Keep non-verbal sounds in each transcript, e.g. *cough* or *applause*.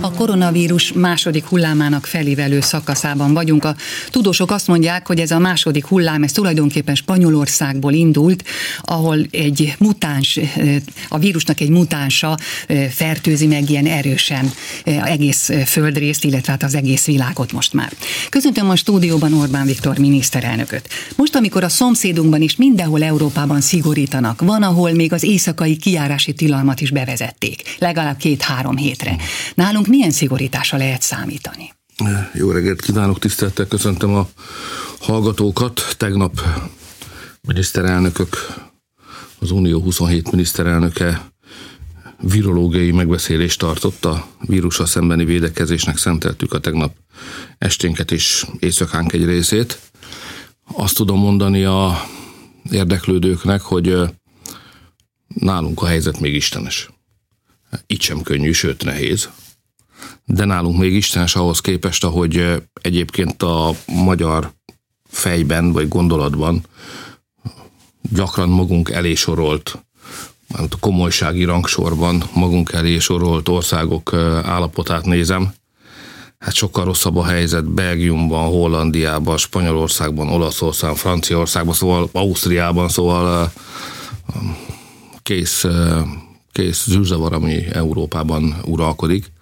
A koronavírus második hullámának felévelő szakaszában vagyunk. A tudósok azt mondják, hogy ez a második hullám, ez tulajdonképpen Spanyolországból indult, ahol egy mutáns, a vírusnak egy mutánsa fertőzi meg ilyen erősen egész földrészt, illetve hát az egész világot most már. Köszöntöm a stúdióban Orbán Viktor miniszterelnököt. Most, amikor a szomszédunkban is mindenhol Európában szigorítanak, van, ahol még az éjszakai kiárási tilalmat is bevezették, legalább két-három hétre. Nálunk milyen szigorításra lehet számítani? Jó reggelt kívánok, tisztelettel köszöntöm a hallgatókat. Tegnap miniszterelnökök, az Unió 27 miniszterelnöke virológiai megbeszélést tartott a vírusa szembeni védekezésnek szenteltük a tegnap esténket és éjszakánk egy részét. Azt tudom mondani a érdeklődőknek, hogy nálunk a helyzet még istenes. Itt sem könnyű, sőt nehéz de nálunk még istenes ahhoz képest, ahogy egyébként a magyar fejben vagy gondolatban gyakran magunk elé sorolt, a komolysági rangsorban magunk elé sorolt országok állapotát nézem, hát sokkal rosszabb a helyzet Belgiumban, Hollandiában, Spanyolországban, Olaszországban, Franciaországban, szóval Ausztriában, szóval kész, kész zűrzavar, ami Európában uralkodik.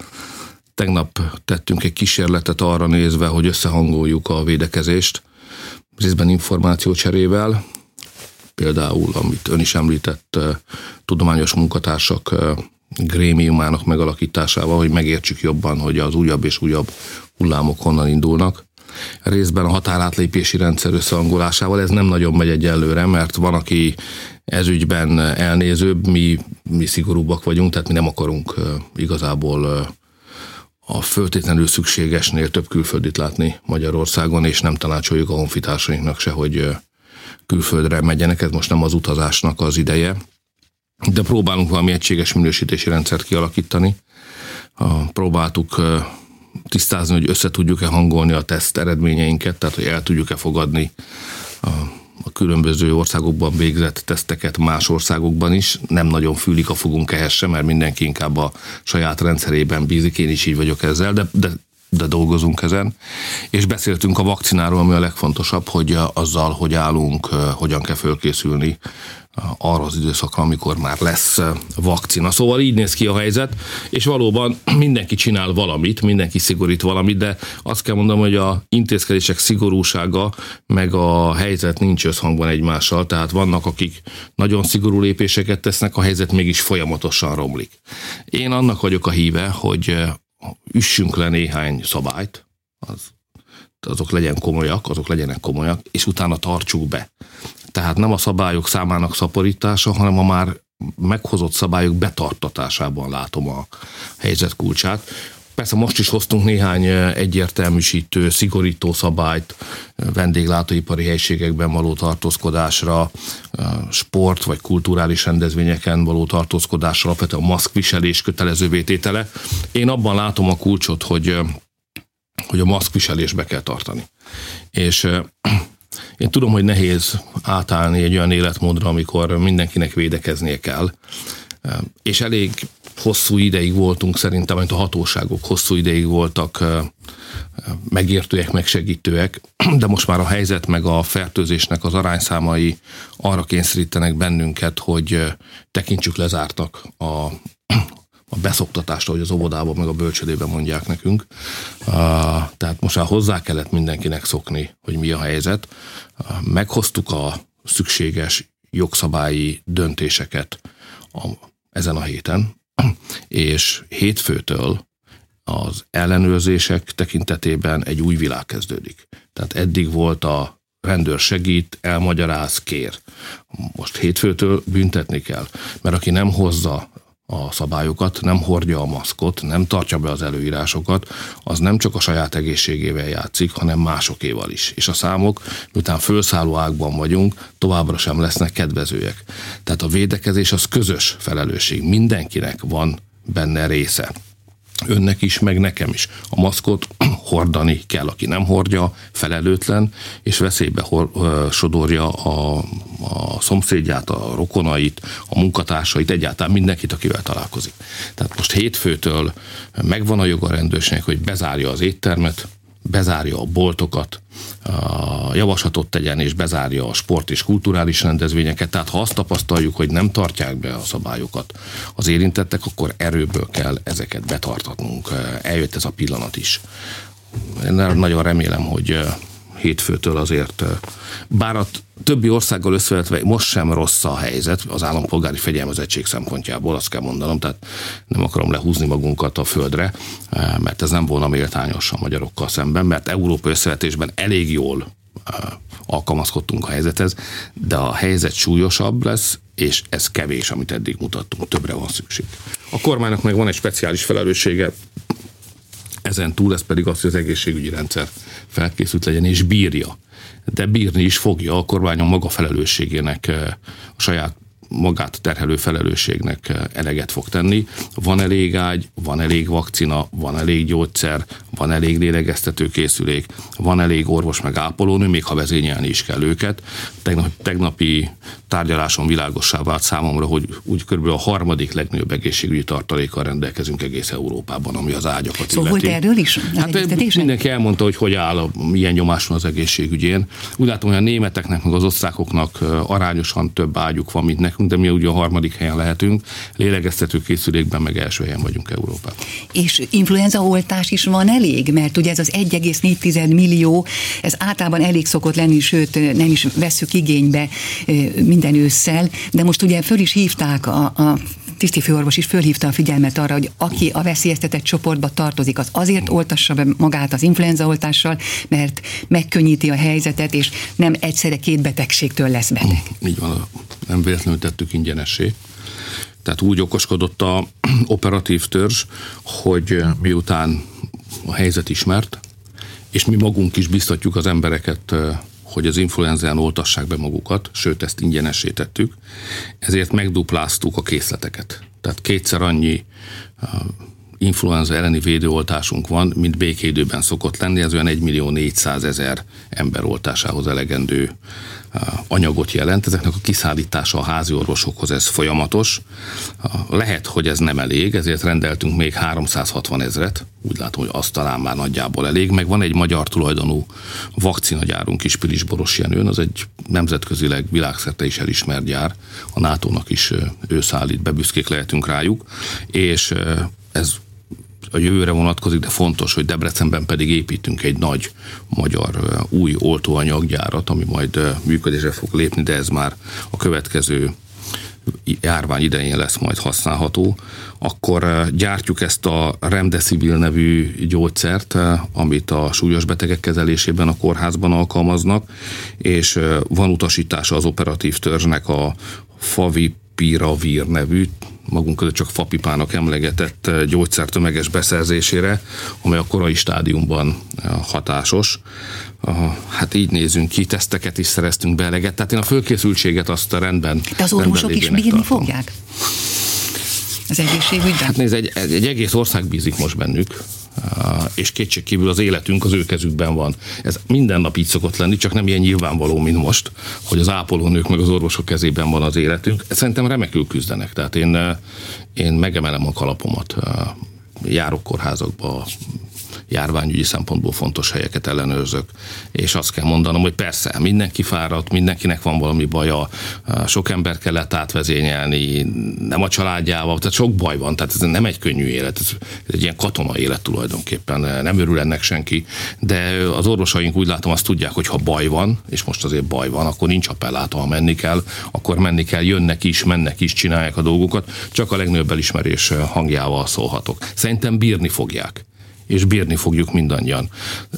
Tegnap tettünk egy kísérletet arra nézve, hogy összehangoljuk a védekezést, részben információcserével, például, amit ön is említett, tudományos munkatársak grémiumának megalakításával, hogy megértsük jobban, hogy az újabb és újabb hullámok honnan indulnak. Részben a határátlépési rendszer összehangolásával ez nem nagyon megy egyelőre, mert van, aki ezügyben elnézőbb, mi, mi szigorúbbak vagyunk, tehát mi nem akarunk igazából a föltétlenül szükségesnél több külföldit látni Magyarországon, és nem tanácsoljuk a honfitársainknak se, hogy külföldre megyenek, ez most nem az utazásnak az ideje, de próbálunk valami egységes minősítési rendszert kialakítani. Próbáltuk tisztázni, hogy össze tudjuk-e hangolni a teszt eredményeinket, tehát hogy el tudjuk-e fogadni a különböző országokban végzett teszteket más országokban is. Nem nagyon fűlik a fogunk ehhez sem, mert mindenki inkább a saját rendszerében bízik, én is így vagyok ezzel, de, de de dolgozunk ezen, és beszéltünk a vakcináról, ami a legfontosabb, hogy azzal, hogy állunk, hogyan kell fölkészülni arra az időszakra, amikor már lesz vakcina. Szóval így néz ki a helyzet, és valóban *clears throat* mindenki csinál valamit, mindenki szigorít valamit, de azt kell mondanom, hogy a intézkedések szigorúsága meg a helyzet nincs összhangban egymással, tehát vannak, akik nagyon szigorú lépéseket tesznek, a helyzet mégis folyamatosan romlik. Én annak vagyok a híve, hogy üssünk le néhány szabályt, az, azok legyen komolyak, azok legyenek komolyak, és utána tartsuk be. Tehát nem a szabályok számának szaporítása, hanem a már meghozott szabályok betartatásában látom a helyzet kulcsát. Persze most is hoztunk néhány egyértelműsítő, szigorító szabályt vendéglátóipari helységekben való tartózkodásra, sport vagy kulturális rendezvényeken való tartózkodásra, alapvetően a maszkviselés kötelező tétele. Én abban látom a kulcsot, hogy, hogy a maszkviselésbe kell tartani. És én tudom, hogy nehéz átállni egy olyan életmódra, amikor mindenkinek védekeznie kell, és elég hosszú ideig voltunk szerintem, amit a hatóságok hosszú ideig voltak megértőek, megsegítőek, *clears throat* de most már a helyzet meg a fertőzésnek az arányszámai arra kényszerítenek bennünket, hogy tekintsük lezártak a, a beszoktatást, ahogy az óvodában meg a bölcsödében mondják nekünk. Tehát most már hozzá kellett mindenkinek szokni, hogy mi a helyzet. Meghoztuk a szükséges jogszabályi döntéseket a, ezen a héten, és hétfőtől az ellenőrzések tekintetében egy új világ kezdődik. Tehát eddig volt a rendőr segít, elmagyaráz, kér. Most hétfőtől büntetni kell, mert aki nem hozza a szabályokat, nem hordja a maszkot, nem tartja be az előírásokat, az nem csak a saját egészségével játszik, hanem másokéval is. És a számok, miután fölszálló ágban vagyunk, továbbra sem lesznek kedvezőek. Tehát a védekezés az közös felelősség. Mindenkinek van benne része önnek is, meg nekem is. A maszkot *clears throat* hordani kell, aki nem hordja, felelőtlen, és veszélybe hor, sodorja a, a szomszédját, a rokonait, a munkatársait, egyáltalán mindenkit, akivel találkozik. Tehát most hétfőtől megvan a joga rendőrségnek, hogy bezárja az éttermet, bezárja a boltokat, javaslatot tegyen és bezárja a sport és kulturális rendezvényeket. Tehát ha azt tapasztaljuk, hogy nem tartják be a szabályokat az érintettek, akkor erőből kell ezeket betartatnunk. Eljött ez a pillanat is. Én nagyon remélem, hogy hétfőtől azért, bár a többi országgal összevetve most sem rossz a helyzet az állampolgári fegyelmezettség szempontjából, azt kell mondanom, tehát nem akarom lehúzni magunkat a földre, mert ez nem volna méltányos a magyarokkal szemben, mert Európa összevetésben elég jól alkalmazkodtunk a helyzethez, de a helyzet súlyosabb lesz, és ez kevés, amit eddig mutattunk, többre van szükség. A kormánynak meg van egy speciális felelőssége, ezen túl ez pedig az, hogy az egészségügyi rendszer felkészült legyen és bírja. De bírni is fogja a kormány a maga felelősségének a saját magát terhelő felelősségnek eleget fog tenni. Van elég ágy, van elég vakcina, van elég gyógyszer, van elég lélegeztető készülék, van elég orvos meg ápolónő, még ha vezényelni is kell őket. Tegnap, tegnapi tárgyaláson világossá vált számomra, hogy úgy kb. a harmadik legnagyobb egészségügyi tartalékkal rendelkezünk egész Európában, ami az ágyakat szóval illeti. volt erről is? Hát mindenki elmondta, hogy hogy áll, milyen nyomás van az egészségügyén. Úgy látom, hogy a németeknek, meg az osztrákoknak arányosan több ágyuk van, mint nekünk, de mi ugye a harmadik helyen lehetünk. Lélegeztető készülékben meg első helyen vagyunk Európában. És influenza oltás is van elég? Mert ugye ez az 1,4 millió, ez általában elég szokott lenni, sőt nem is veszük igénybe minden ősszel, de most ugye föl is hívták a, a tisztifőorvos is fölhívta a figyelmet arra, hogy aki a veszélyeztetett csoportba tartozik, az azért oltassa be magát az influenzaoltással, mert megkönnyíti a helyzetet, és nem egyszerre két betegségtől lesz beteg. Így van, nem véletlenül tettük ingyenesé. Tehát úgy okoskodott a *clears throat* operatív törzs, hogy miután a helyzet ismert, és mi magunk is biztatjuk az embereket hogy az influenzán oltassák be magukat, sőt ezt ingyenessé tettük, ezért megdupláztuk a készleteket. Tehát kétszer annyi influenza elleni védőoltásunk van, mint békéidőben szokott lenni, ez olyan 1 millió 400 ezer ember oltásához elegendő anyagot jelent. Ezeknek a kiszállítása a házi orvosokhoz ez folyamatos. Lehet, hogy ez nem elég, ezért rendeltünk még 360 ezret. Úgy látom, hogy az talán már nagyjából elég. Meg van egy magyar tulajdonú vakcinagyárunk is Pilisboros Jenőn, az egy nemzetközileg világszerte is elismert gyár. A NATO-nak is ő szállít be, lehetünk rájuk. És ez a jövőre vonatkozik, de fontos, hogy Debrecenben pedig építünk egy nagy magyar új oltóanyaggyárat, ami majd működésre fog lépni, de ez már a következő járvány idején lesz majd használható, akkor gyártjuk ezt a Remdesivir nevű gyógyszert, amit a súlyos betegek kezelésében a kórházban alkalmaznak, és van utasítása az operatív törzsnek a Favipiravir nevű magunk között csak fapipának emlegetett eh, gyógyszer tömeges beszerzésére, amely a korai stádiumban eh, hatásos. Hát így nézünk ki, teszteket is szereztünk be eleget, tehát én a fölkészültséget azt a rendben De az orvosok is bírni tartom. fogják? Az egészségügyben? Hát nézd, egy, egy egész ország bízik most bennük és kétségkívül az életünk az ő kezükben van. Ez minden nap így szokott lenni, csak nem ilyen nyilvánvaló, mint most, hogy az ápolónők meg az orvosok kezében van az életünk. Szerintem remekül küzdenek, tehát én, én megemelem a kalapomat. Járok kórházakba, járványügyi szempontból fontos helyeket ellenőrzök, és azt kell mondanom, hogy persze, mindenki fáradt, mindenkinek van valami baja, sok ember kellett átvezényelni, nem a családjával, tehát sok baj van, tehát ez nem egy könnyű élet, ez egy ilyen katona élet tulajdonképpen, nem örül ennek senki, de az orvosaink úgy látom azt tudják, hogy ha baj van, és most azért baj van, akkor nincs appellátó, ha menni kell, akkor menni kell, jönnek is, mennek is, csinálják a dolgokat, csak a legnagyobb elismerés hangjával szólhatok. Szerintem bírni fogják és bírni fogjuk mindannyian.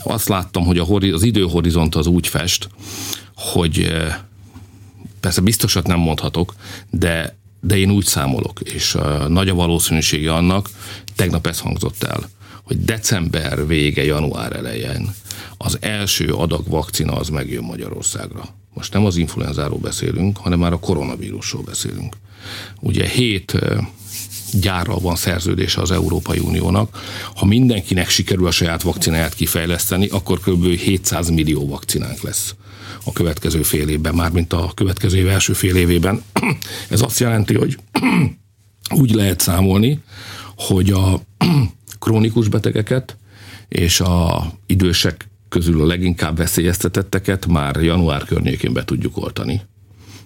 Azt láttam, hogy az időhorizont az úgy fest, hogy eh, persze biztosat nem mondhatok, de, de én úgy számolok, és eh, nagy a valószínűsége annak, tegnap ez hangzott el, hogy december vége, január elején az első adag vakcina az megjön Magyarországra. Most nem az influenzáról beszélünk, hanem már a koronavírusról beszélünk. Ugye hét eh, gyárral van szerződése az Európai Uniónak. Ha mindenkinek sikerül a saját vakcináját kifejleszteni, akkor kb. 700 millió vakcinánk lesz a következő fél évben, mármint a következő év első fél évében. *clears throat* Ez azt jelenti, hogy *clears throat* úgy lehet számolni, hogy a *clears throat* krónikus betegeket és a idősek közül a leginkább veszélyeztetetteket már január környékén be tudjuk oltani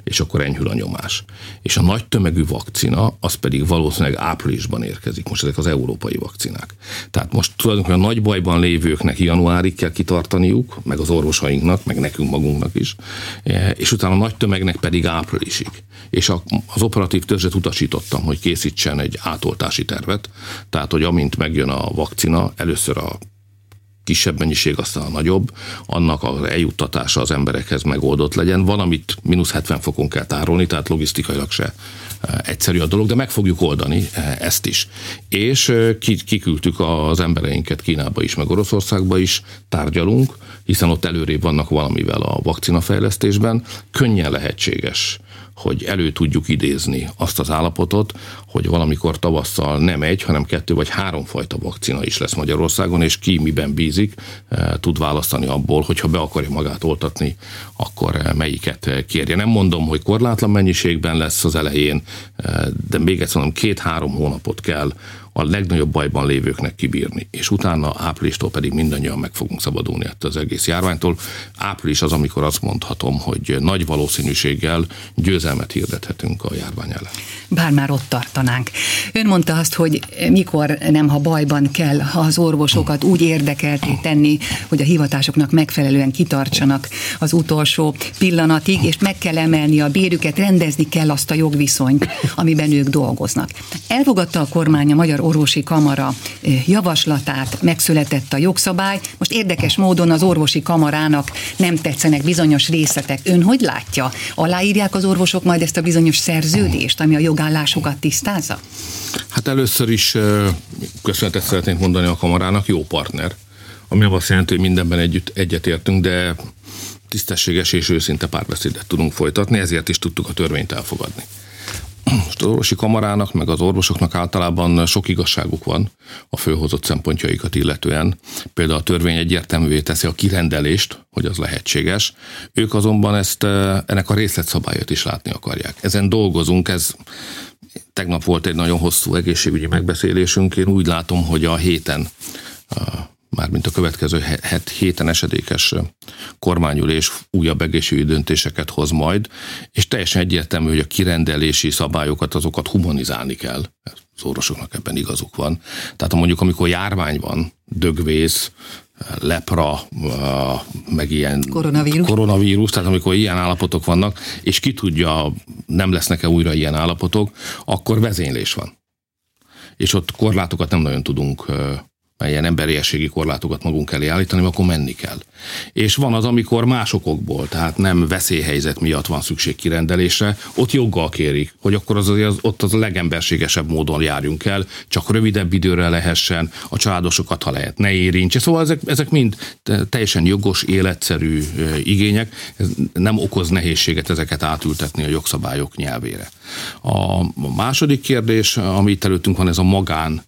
és akkor enyhül a nyomás. És a nagy tömegű vakcina, az pedig valószínűleg áprilisban érkezik. Most ezek az európai vakcinák. Tehát most tulajdonképpen a nagy bajban lévőknek januárig kell kitartaniuk, meg az orvosainknak, meg nekünk magunknak is, e, és utána a nagy tömegnek pedig áprilisig. És az operatív törzset utasítottam, hogy készítsen egy átoltási tervet, tehát hogy amint megjön a vakcina, először a kisebb mennyiség, aztán a nagyobb, annak az eljuttatása az emberekhez megoldott legyen. Van, amit mínusz 70 fokon kell tárolni, tehát logisztikailag se e, egyszerű a dolog, de meg fogjuk oldani e, ezt is. És e, kiküldtük az embereinket Kínába is, meg Oroszországba is, tárgyalunk, hiszen ott előrébb vannak valamivel a vakcinafejlesztésben. Könnyen lehetséges hogy elő tudjuk idézni azt az állapotot, hogy valamikor tavasszal nem egy, hanem kettő vagy három fajta vakcina is lesz Magyarországon, és ki miben bízik, eh, tud választani abból, hogyha be akarja magát oltatni, akkor eh, melyiket kérje. Nem mondom, hogy korlátlan mennyiségben lesz az elején, eh, de még egyszer mondom, két-három hónapot kell a legnagyobb bajban lévőknek kibírni, és utána áprilistól pedig mindannyian meg fogunk szabadulni ettől az egész járványtól. Április az, amikor azt mondhatom, hogy nagy valószínűséggel győzelmet hirdethetünk a járvány ellen. Bár már ott tartanánk. Ön mondta azt, hogy mikor nem, ha bajban kell az orvosokat úgy érdekelté tenni, hogy a hivatásoknak megfelelően kitartsanak az utolsó pillanatig, és meg kell emelni a bérüket, rendezni kell azt a jogviszonyt, amiben ők dolgoznak. Elfogadta a kormány a Magyar Orvosi Kamara javaslatát, megszületett a jogszabály. Most érdekes módon az orvosi kamarának nem tetszenek bizonyos részletek. Ön hogy látja? Aláírják az orvosok majd ezt a bizonyos szerződést, ami a jogállásokat tisztázza? Hát először is köszönetet szeretnénk mondani a kamarának, jó partner, ami azt jelenti, hogy mindenben együtt egyetértünk, de tisztességes és őszinte párbeszédet tudunk folytatni, ezért is tudtuk a törvényt elfogadni. Most az orvosi kamarának, meg az orvosoknak általában sok igazságuk van a főhozott szempontjaikat illetően. Például a törvény egyértelművé teszi a kirendelést, hogy az lehetséges. Ők azonban ezt eh, ennek a részletszabályot is látni akarják. Ezen dolgozunk, ez tegnap volt egy nagyon hosszú egészségügyi megbeszélésünk. Én úgy látom, hogy a héten mármint a következő héten esedékes kormányülés újabb egészségügyi döntéseket hoz majd, és teljesen egyértelmű, hogy a kirendelési szabályokat, azokat humanizálni kell. Az orvosoknak ebben igazuk van. Tehát mondjuk, amikor járvány van, dögvész, lepra, meg ilyen koronavírus. koronavírus, tehát amikor ilyen állapotok vannak, és ki tudja, nem lesznek-e újra ilyen állapotok, akkor vezénylés van. És ott korlátokat nem nagyon tudunk ilyen emberiességi korlátokat magunk elé állítani, akkor menni kell. És van az, amikor más okokból, tehát nem veszélyhelyzet miatt van szükség kirendelésre, ott joggal kérik, hogy akkor az, az ott az a legemberségesebb módon járjunk el, csak rövidebb időre lehessen, a családosokat, ha lehet, ne érintse. Szóval ezek, ezek mind teljesen jogos, életszerű igények, ez nem okoz nehézséget ezeket átültetni a jogszabályok nyelvére. A második kérdés, amit előttünk van, ez a magán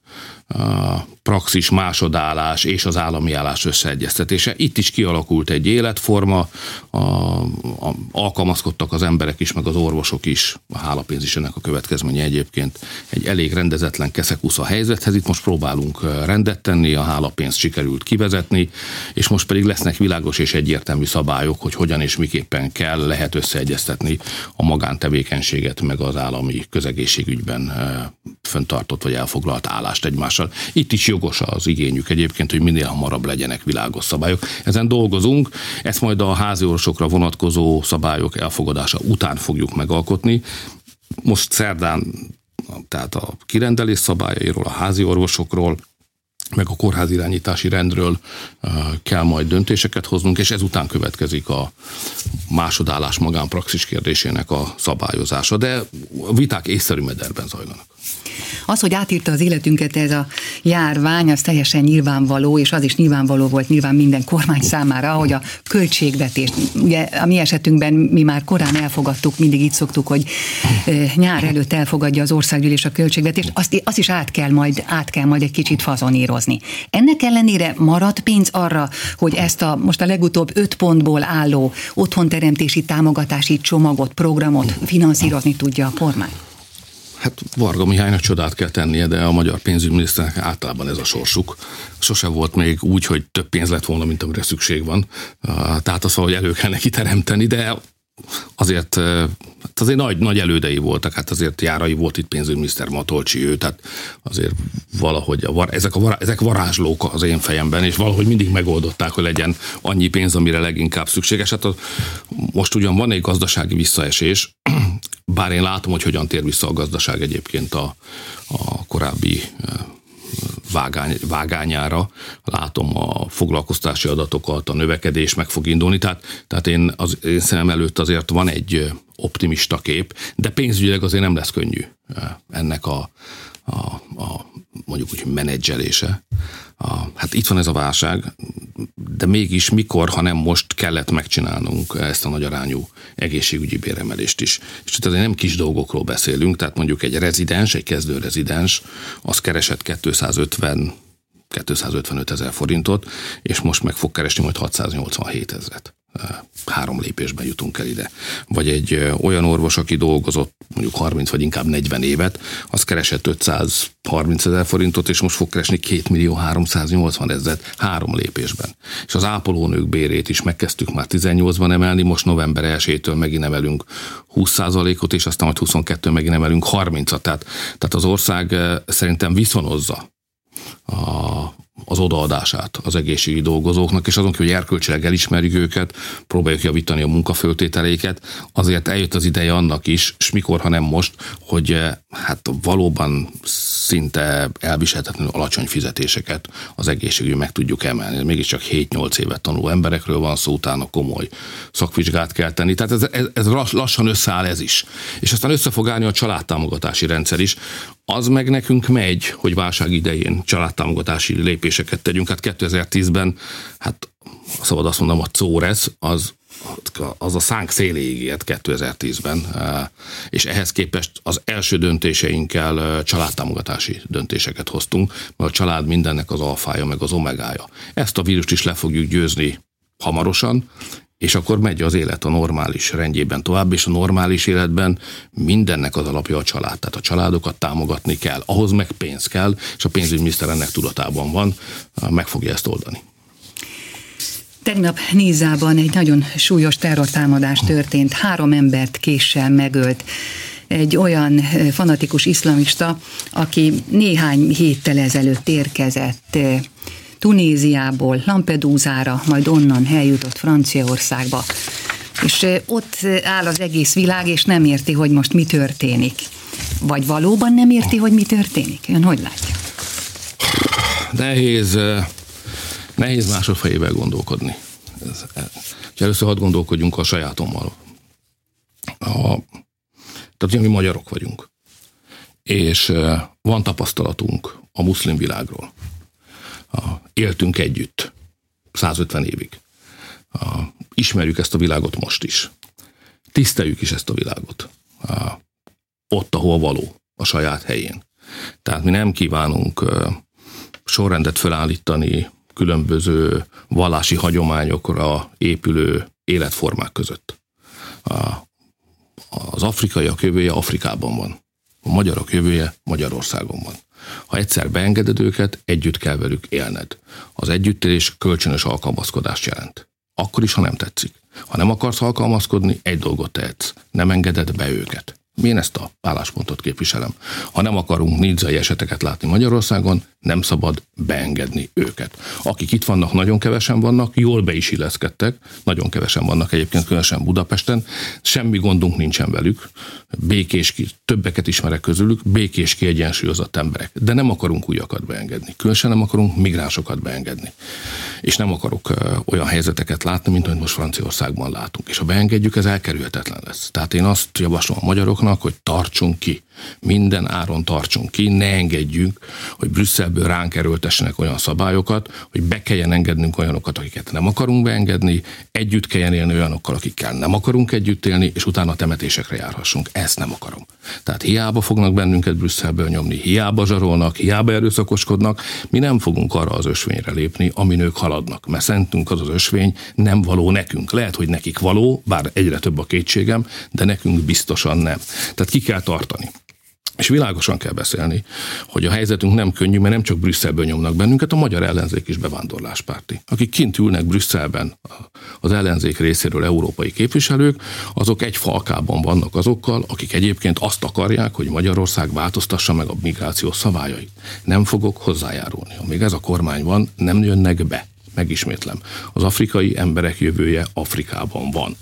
praxis másodállás és az állami állás összeegyeztetése. Itt is kialakult egy életforma, a, a, alkalmazkodtak az emberek is, meg az orvosok is, a hálapénz is ennek a következménye egyébként egy elég rendezetlen keszekusz a helyzethez. Itt most próbálunk rendet tenni, a hálapénzt sikerült kivezetni, és most pedig lesznek világos és egyértelmű szabályok, hogy hogyan és miképpen kell, lehet összeegyeztetni a magántevékenységet, meg az állami közegészségügyben föntartott vagy elfoglalt állást egymással. Itt is jogos az igényük egyébként, hogy minél hamarabb legyenek világos szabályok. Ezen dolgozunk, ezt majd a házi orvosokra vonatkozó szabályok elfogadása után fogjuk megalkotni. Most szerdán tehát a kirendelés szabályairól, a házi orvosokról, meg a kórház rendről kell majd döntéseket hoznunk, és ezután következik a másodállás magánpraxis kérdésének a szabályozása, de a viták észszerű mederben zajlanak. Az, hogy átírta az életünket ez a járvány, az teljesen nyilvánvaló, és az is nyilvánvaló volt nyilván minden kormány számára, hogy a költségvetés, ugye a mi esetünkben mi már korán elfogadtuk, mindig így szoktuk, hogy nyár előtt elfogadja az országgyűlés a költségvetést, azt, azt is át kell, majd, át kell majd egy kicsit fazonírozni. Ennek ellenére marad pénz arra, hogy ezt a most a legutóbb öt pontból álló otthonteremtési támogatási csomagot, programot finanszírozni tudja a kormány? Hát Varga Mihálynak csodát kell tennie, de a magyar pénzügyminiszternek általában ez a sorsuk. Sose volt még úgy, hogy több pénz lett volna, mint amire szükség van. Tehát az, hogy elő kell neki teremteni, de azért, hát azért nagy, nagy elődei voltak, hát azért járai volt itt pénzügyminiszter Matolcsi ő, tehát azért valahogy a, ezek, a, ezek varázslók az én fejemben, és valahogy mindig megoldották, hogy legyen annyi pénz, amire leginkább szükséges. Hát a, most ugyan van egy gazdasági visszaesés, bár én látom, hogy hogyan tér vissza a gazdaság egyébként a, a korábbi vágány, vágányára. Látom a foglalkoztási adatokat, a növekedés meg fog indulni, tehát, tehát én az én szemem előtt azért van egy optimista kép, de pénzügyileg azért nem lesz könnyű ennek a, a, a mondjuk úgy menedzselése. A, hát itt van ez a válság, de mégis mikor, ha nem most kellett megcsinálnunk ezt a nagy arányú egészségügyi béremelést is. És itt azért nem kis dolgokról beszélünk, tehát mondjuk egy rezidens, egy kezdő rezidens, az keresett 250 255 ezer forintot, és most meg fog keresni majd 687 ezeret három lépésben jutunk el ide. Vagy egy olyan orvos, aki dolgozott mondjuk 30 vagy inkább 40 évet, az keresett 530 ezer forintot, és most fog keresni 2 millió 380 ezeret három lépésben. És az ápolónők bérét is megkezdtük már 18-ban emelni, most november 1-től megint emelünk 20%-ot, és aztán majd 22 megint emelünk 30-at. Tehát, tehát az ország szerintem viszonozza a, az odaadását az egészségügyi dolgozóknak, és azon, hogy erkölcsileg elismerjük őket, próbáljuk javítani a munkaföltételeiket, azért eljött az ideje annak is, és mikor, ha nem most, hogy eh, hát valóban szinte elviselhetetlenül alacsony fizetéseket az egészségügyi meg tudjuk emelni. Mégiscsak 7-8 évet tanuló emberekről van szó, utána komoly szakvizsgát kell tenni. Tehát ez, ez, ez lassan összeáll ez is. És aztán össze fog állni a családtámogatási rendszer is, az meg nekünk megy, hogy válság idején családtámogatási lépéseket tegyünk. Hát 2010-ben, hát szabad azt mondom, a CÓRES, az az a szánk széléig ilyet 2010-ben, és ehhez képest az első döntéseinkkel családtámogatási döntéseket hoztunk, mert a család mindennek az alfája, meg az omegája. Ezt a vírust is le fogjuk győzni hamarosan, és akkor megy az élet a normális rendjében tovább, és a normális életben mindennek az alapja a család. Tehát a családokat támogatni kell, ahhoz meg pénz kell, és a pénzügyminiszter ennek tudatában van, meg fogja ezt oldani. Tegnap Nízában egy nagyon súlyos terrortámadás történt, három embert késsel megölt egy olyan fanatikus iszlamista, aki néhány héttel ezelőtt érkezett Tunéziából Lampedúzára, majd onnan eljutott Franciaországba. És ott áll az egész világ, és nem érti, hogy most mi történik. Vagy valóban nem érti, hogy mi történik? Ön hogy látja? Nehéz, nehéz másodfejével gondolkodni. először hadd gondolkodjunk a sajátommal. A, tehát mi magyarok vagyunk. És van tapasztalatunk a muszlim világról a, éltünk együtt 150 évig. A, ismerjük ezt a világot most is. Tiszteljük is ezt a világot. A, ott, ahol való, a saját helyén. Tehát mi nem kívánunk a, sorrendet felállítani különböző vallási hagyományokra épülő életformák között. A, az afrikaiak jövője Afrikában van. A magyarok jövője Magyarországon van. Ha egyszer beengeded őket, együtt kell velük élned. Az együttélés kölcsönös alkalmazkodást jelent. Akkor is, ha nem tetszik. Ha nem akarsz alkalmazkodni, egy dolgot tehetsz. Nem engeded be őket. Én ezt a álláspontot képviselem. Ha nem akarunk nidzai eseteket látni Magyarországon, nem szabad beengedni őket. Akik itt vannak, nagyon kevesen vannak, jól be is illeszkedtek, nagyon kevesen vannak egyébként, különösen Budapesten, semmi gondunk nincsen velük, békés, többeket ismerek közülük, békés, kiegyensúlyozott emberek, de nem akarunk újakat beengedni, különösen nem akarunk migránsokat beengedni. És nem akarok olyan helyzeteket látni, mint amit most Franciaországban látunk. És ha beengedjük, ez elkerülhetetlen lesz. Tehát én azt javaslom a magyaroknak, hogy tartsunk ki Minden áron tartsunk ki, ne engedjünk, hogy Brüsszelből ránk erőltessenek olyan szabályokat, hogy be kelljen engednünk olyanokat, akiket nem akarunk beengedni, együtt kelljen élni olyanokkal, akikkel nem akarunk együtt élni, és utána temetésekre járhassunk. Ezt nem akarom. Tehát hiába fognak bennünket Brüsszelből nyomni, hiába zsarolnak, hiába erőszakoskodnak, mi nem fogunk arra az ösvényre lépni, amin ők haladnak, mert szentünk az az ösvény nem való nekünk. Lehet, hogy nekik való, bár egyre több a kétségem, de nekünk biztosan nem. Tehát ki kell tartani. És világosan kell beszélni, hogy a helyzetünk nem könnyű, mert nem csak Brüsszelből nyomnak bennünket, a magyar ellenzék is bevándorláspárti. Akik kint ülnek Brüsszelben az ellenzék részéről európai képviselők, azok egy falkában vannak azokkal, akik egyébként azt akarják, hogy Magyarország változtassa meg a migráció szabályait. Nem fogok hozzájárulni. Amíg ez a kormány van, nem jönnek be. Megismétlem, az afrikai emberek jövője Afrikában van.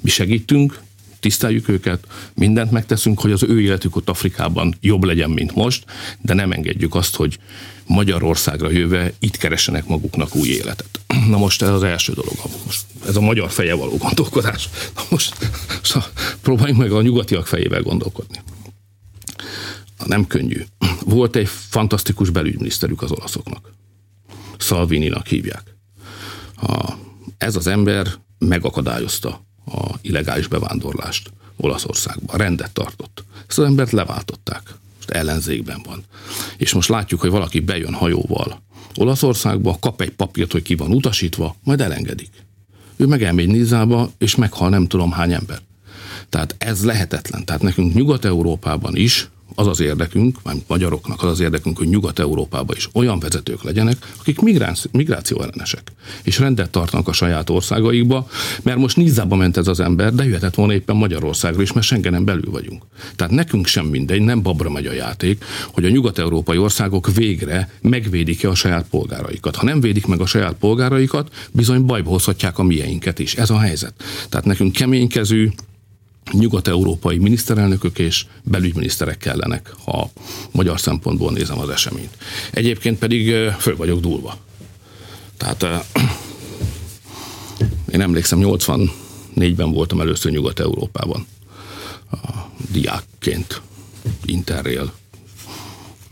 Mi segítünk, tiszteljük őket, mindent megteszünk, hogy az ő életük ott Afrikában jobb legyen, mint most, de nem engedjük azt, hogy Magyarországra jöve itt keresenek maguknak új életet. *clears throat* Na most ez az első dolog, most ez a magyar feje való gondolkodás. Na most szóval próbáljunk meg a nyugatiak fejével gondolkodni. Nem könnyű. *clears throat* Volt egy fantasztikus belügyminiszterük az olaszoknak. Salvini-nak hívják. A, ez az ember megakadályozta a illegális bevándorlást Olaszországba. Rendet tartott. Ezt az embert leváltották. Most ellenzékben van. És most látjuk, hogy valaki bejön hajóval Olaszországba, kap egy papírt, hogy ki van utasítva, majd elengedik. Ő meg elmegy Nizába, és meghal nem tudom hány ember. Tehát ez lehetetlen. Tehát nekünk Nyugat-Európában is az az érdekünk, vagy magyaroknak az az érdekünk, hogy Nyugat-Európában is olyan vezetők legyenek, akik migráció ellenesek, és rendet tartanak a saját országaikba, mert most Nizába ment ez az ember, de jöhetett volna éppen Magyarországra is, mert Schengenen belül vagyunk. Tehát nekünk sem mindegy, nem babra megy a játék, hogy a nyugat-európai országok végre megvédik-e a saját polgáraikat. Ha nem védik meg a saját polgáraikat, bizony bajba hozhatják a mieinket is. Ez a helyzet. Tehát nekünk keménykezű, nyugat-európai miniszterelnökök és belügyminiszterek kellenek, ha magyar szempontból nézem az eseményt. Egyébként pedig föl vagyok dúlva. Tehát én emlékszem, 84-ben voltam először Nyugat-Európában diákként, Interrail,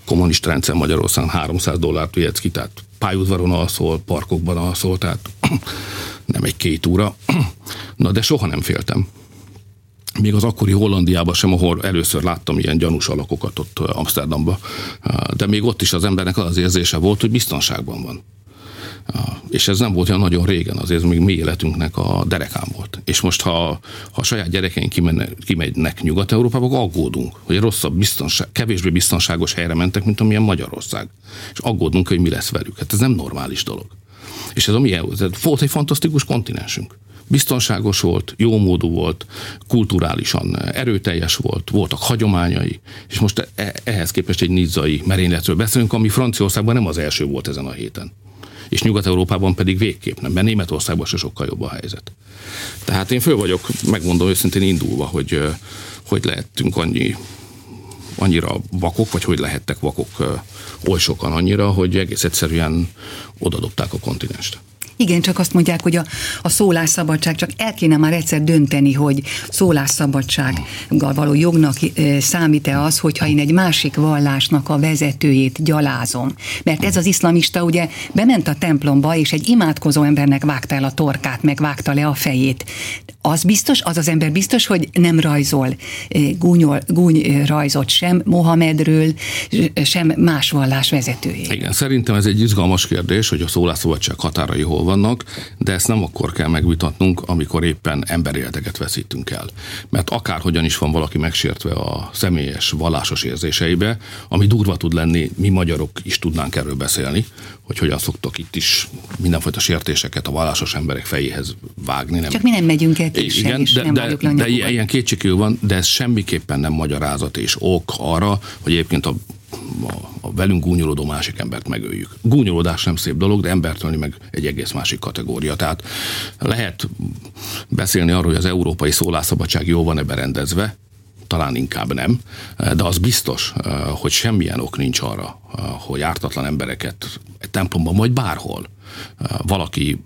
kommunista rendszer Magyarországon 300 dollárt vihetsz ki, tehát pályaudvaron alszol, parkokban alszol, tehát *clears throat* nem egy két óra. *clears throat* Na, de soha nem féltem még az akkori Hollandiában sem, ahol először láttam ilyen gyanús alakokat ott Amsterdamba, de még ott is az embernek az érzése volt, hogy biztonságban van. És ez nem volt olyan nagyon régen, azért még mi életünknek a derekán volt. És most, ha, ha a saját gyerekeink kimennek, kimegynek Nyugat-Európába, akkor aggódunk, hogy rosszabb, biztonság, kevésbé biztonságos helyre mentek, mint amilyen Magyarország. És aggódunk, hogy mi lesz velük. Hát ez nem normális dolog. És ez a mi volt egy fantasztikus kontinensünk biztonságos volt, jó módú volt, kulturálisan erőteljes volt, voltak hagyományai, és most e- ehhez képest egy nizzai merényletről beszélünk, ami Franciaországban nem az első volt ezen a héten. És Nyugat-Európában pedig végképp nem, mert Németországban se sokkal jobb a helyzet. Tehát én föl vagyok, megmondom őszintén indulva, hogy hogy lehettünk annyi, annyira vakok, vagy hogy lehettek vakok oly sokan annyira, hogy egész egyszerűen odadobták a kontinenst. Igen, csak azt mondják, hogy a, a szólásszabadság, csak el kéne már egyszer dönteni, hogy szólásszabadsággal való jognak számít-e az, hogyha én egy másik vallásnak a vezetőjét gyalázom. Mert ez az iszlamista ugye bement a templomba, és egy imádkozó embernek vágta el a torkát, meg vágta le a fejét. Az biztos, az az ember biztos, hogy nem rajzol gúnyol, gúny rajzot sem Mohamedről, sem más vallás vezetőjét. Igen, szerintem ez egy izgalmas kérdés, hogy a szólásszabadság határai hol vannak, de ezt nem akkor kell megvitatnunk, amikor éppen emberéleteket veszítünk el. Mert akárhogyan is van valaki megsértve a személyes, vallásos érzéseibe, ami durva tud lenni, mi magyarok is tudnánk erről beszélni, hogy hogyan szoktak itt is mindenfajta sértéseket a vallásos emberek fejéhez vágni. Nem. Csak mi nem megyünk el Igen, de, nem de, de, de ilyen kétségül van, de ez semmiképpen nem magyarázat és ok arra, hogy egyébként a a, a velünk gúnyolódó másik embert megöljük. Gúnyolódás nem szép dolog, de embertölni meg egy egész másik kategória. Tehát lehet beszélni arról, hogy az európai szólásszabadság jó van-e berendezve, talán inkább nem, de az biztos, hogy semmilyen ok nincs arra, hogy ártatlan embereket egy templomban vagy bárhol valaki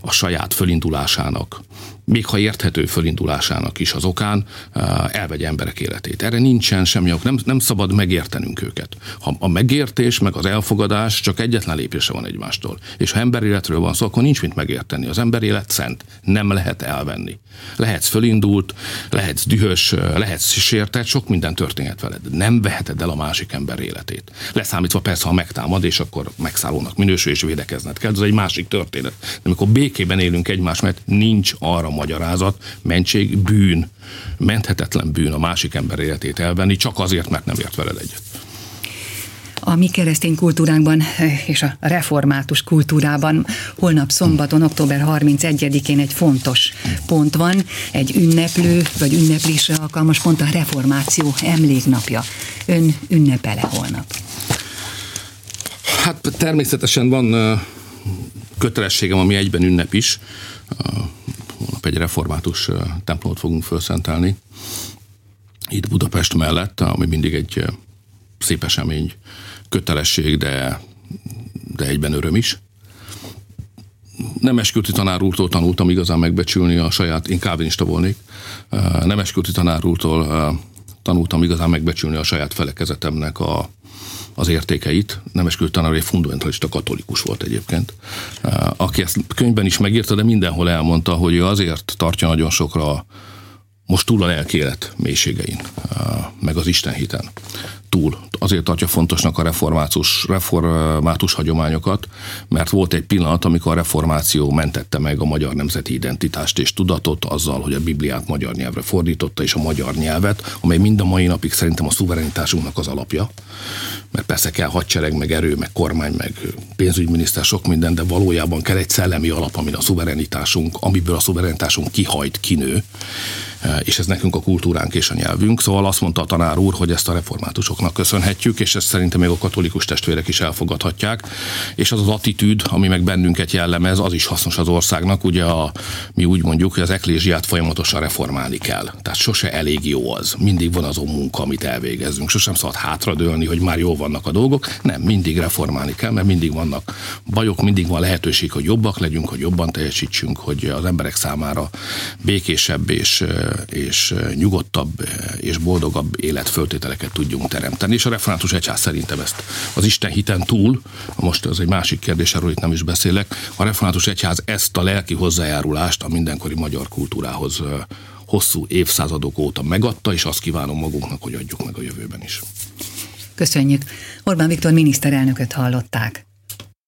a saját fölindulásának még ha érthető fölindulásának is az okán, elvegye emberek életét. Erre nincsen semmi ok, nem, nem szabad megértenünk őket. Ha a megértés meg az elfogadás csak egyetlen lépése van egymástól. És ha emberéletről van szó, akkor nincs mit megérteni. Az emberélet szent, nem lehet elvenni. Lehetsz fölindult, lehetsz dühös, lehetsz sértett, sok minden történhet veled. Nem veheted el a másik ember életét. Leszámítva persze, ha megtámad, és akkor megszállónak minősül, és védekezned kell. Ez egy másik történet. De amikor békében élünk egymás, mert nincs arra magyarázat, mentség, bűn, menthetetlen bűn a másik ember életét elvenni, csak azért, mert nem ért veled egyet a mi keresztény kultúránkban és a református kultúrában holnap szombaton, október 31-én egy fontos pont van, egy ünneplő vagy ünneplésre alkalmas pont a reformáció emléknapja. Ön ünnepele holnap? Hát természetesen van kötelességem, ami egyben ünnep is. Holnap egy református templomot fogunk felszentelni. Itt Budapest mellett, ami mindig egy szép esemény, kötelesség, de, de egyben öröm is. Nem esküvti tanár úrtól tanultam igazán megbecsülni a saját, én kávinista volnék, nem esküvti tanár úrtól tanultam igazán megbecsülni a saját felekezetemnek a, az értékeit. Nemeskült tanár egy fundamentalista katolikus volt egyébként, aki ezt könyvben is megírta, de mindenhol elmondta, hogy ő azért tartja nagyon sokra most túl a lelkélet mélységein, meg az Isten hiten túl. Azért tartja fontosnak a református, református hagyományokat, mert volt egy pillanat, amikor a reformáció mentette meg a magyar nemzeti identitást és tudatot azzal, hogy a Bibliát magyar nyelvre fordította, és a magyar nyelvet, amely mind a mai napig szerintem a szuverenitásunknak az alapja. Mert persze kell hadsereg, meg erő, meg kormány, meg pénzügyminiszter, sok minden, de valójában kell egy szellemi alap, amin a szuverenitásunk, amiből a szuverenitásunk kihajt, kinő és ez nekünk a kultúránk és a nyelvünk. Szóval azt mondta a tanár úr, hogy ezt a reformátusoknak köszönhetjük, és ezt szerintem még a katolikus testvérek is elfogadhatják. És az az attitűd, ami meg bennünket jellemez, az is hasznos az országnak. Ugye a, mi úgy mondjuk, hogy az eklésiát folyamatosan reformálni kell. Tehát sose elég jó az. Mindig van azon munka, amit elvégezzünk. Sosem szabad hátradőlni, hogy már jól vannak a dolgok. Nem, mindig reformálni kell, mert mindig vannak bajok, mindig van lehetőség, hogy jobbak legyünk, hogy jobban teljesítsünk, hogy az emberek számára békésebb és és nyugodtabb és boldogabb életföltételeket tudjunk teremteni. És a református egyház szerintem ezt az Isten hiten túl, most ez egy másik kérdés, erről itt nem is beszélek, a református egyház ezt a lelki hozzájárulást a mindenkori magyar kultúrához hosszú évszázadok óta megadta, és azt kívánom magunknak, hogy adjuk meg a jövőben is. Köszönjük. Orbán Viktor miniszterelnököt hallották.